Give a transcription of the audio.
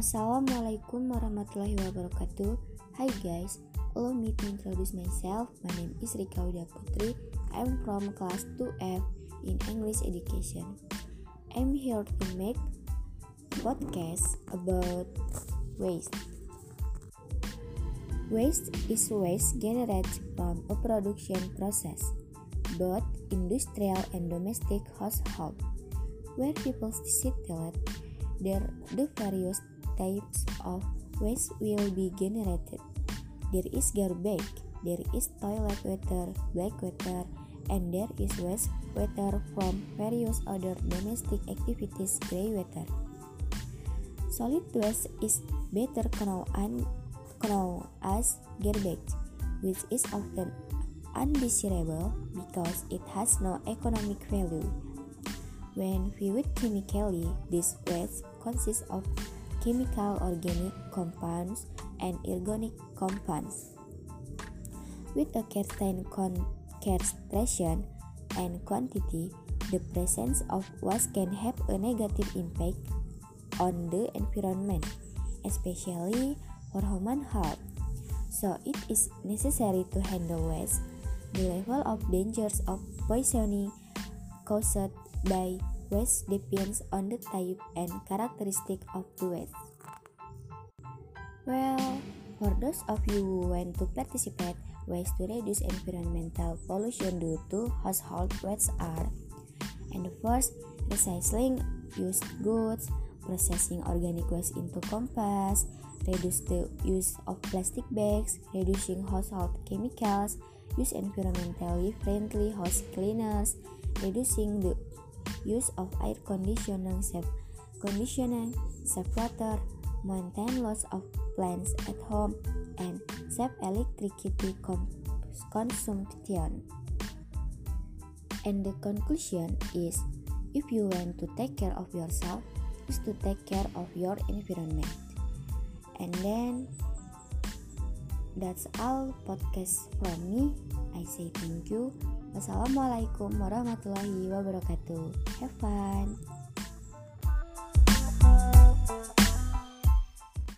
Assalamualaikum warahmatullahi wabarakatuh. Hi guys, allow me to introduce myself. My name is Rika Uda Putri. I'm from class 2F in English education. I'm here to make podcast about waste. Waste is waste generated from a production process both industrial and domestic household where people settle there the various types of waste will be generated. There is garbage, there is toilet water, black water, and there is waste water from various other domestic activities, grey water. Solid waste is better known, known as garbage, which is often undesirable because it has no economic value. When viewed chemically, this waste consists of chemical organic compounds and inorganic compounds. With a certain concentration and quantity, the presence of waste can have a negative impact on the environment, especially for human health. So it is necessary to handle waste. The level of dangers of poisoning caused by waste depends on the type and characteristic of the waste. Well, for those of you who want to participate, ways to reduce environmental pollution due to household waste are and the first, recycling used goods, processing organic waste into compost, reduce the use of plastic bags, reducing household chemicals, use environmentally friendly house cleaners, reducing the use of air conditioning, self conditioning, self water, maintain lots of plants at home, and save electricity consumption. And the conclusion is if you want to take care of yourself, is to take care of your environment. And then that's all podcast from me. I say thank you. Wassalamualaikum warahmatullahi wabarakatuh. Have fun.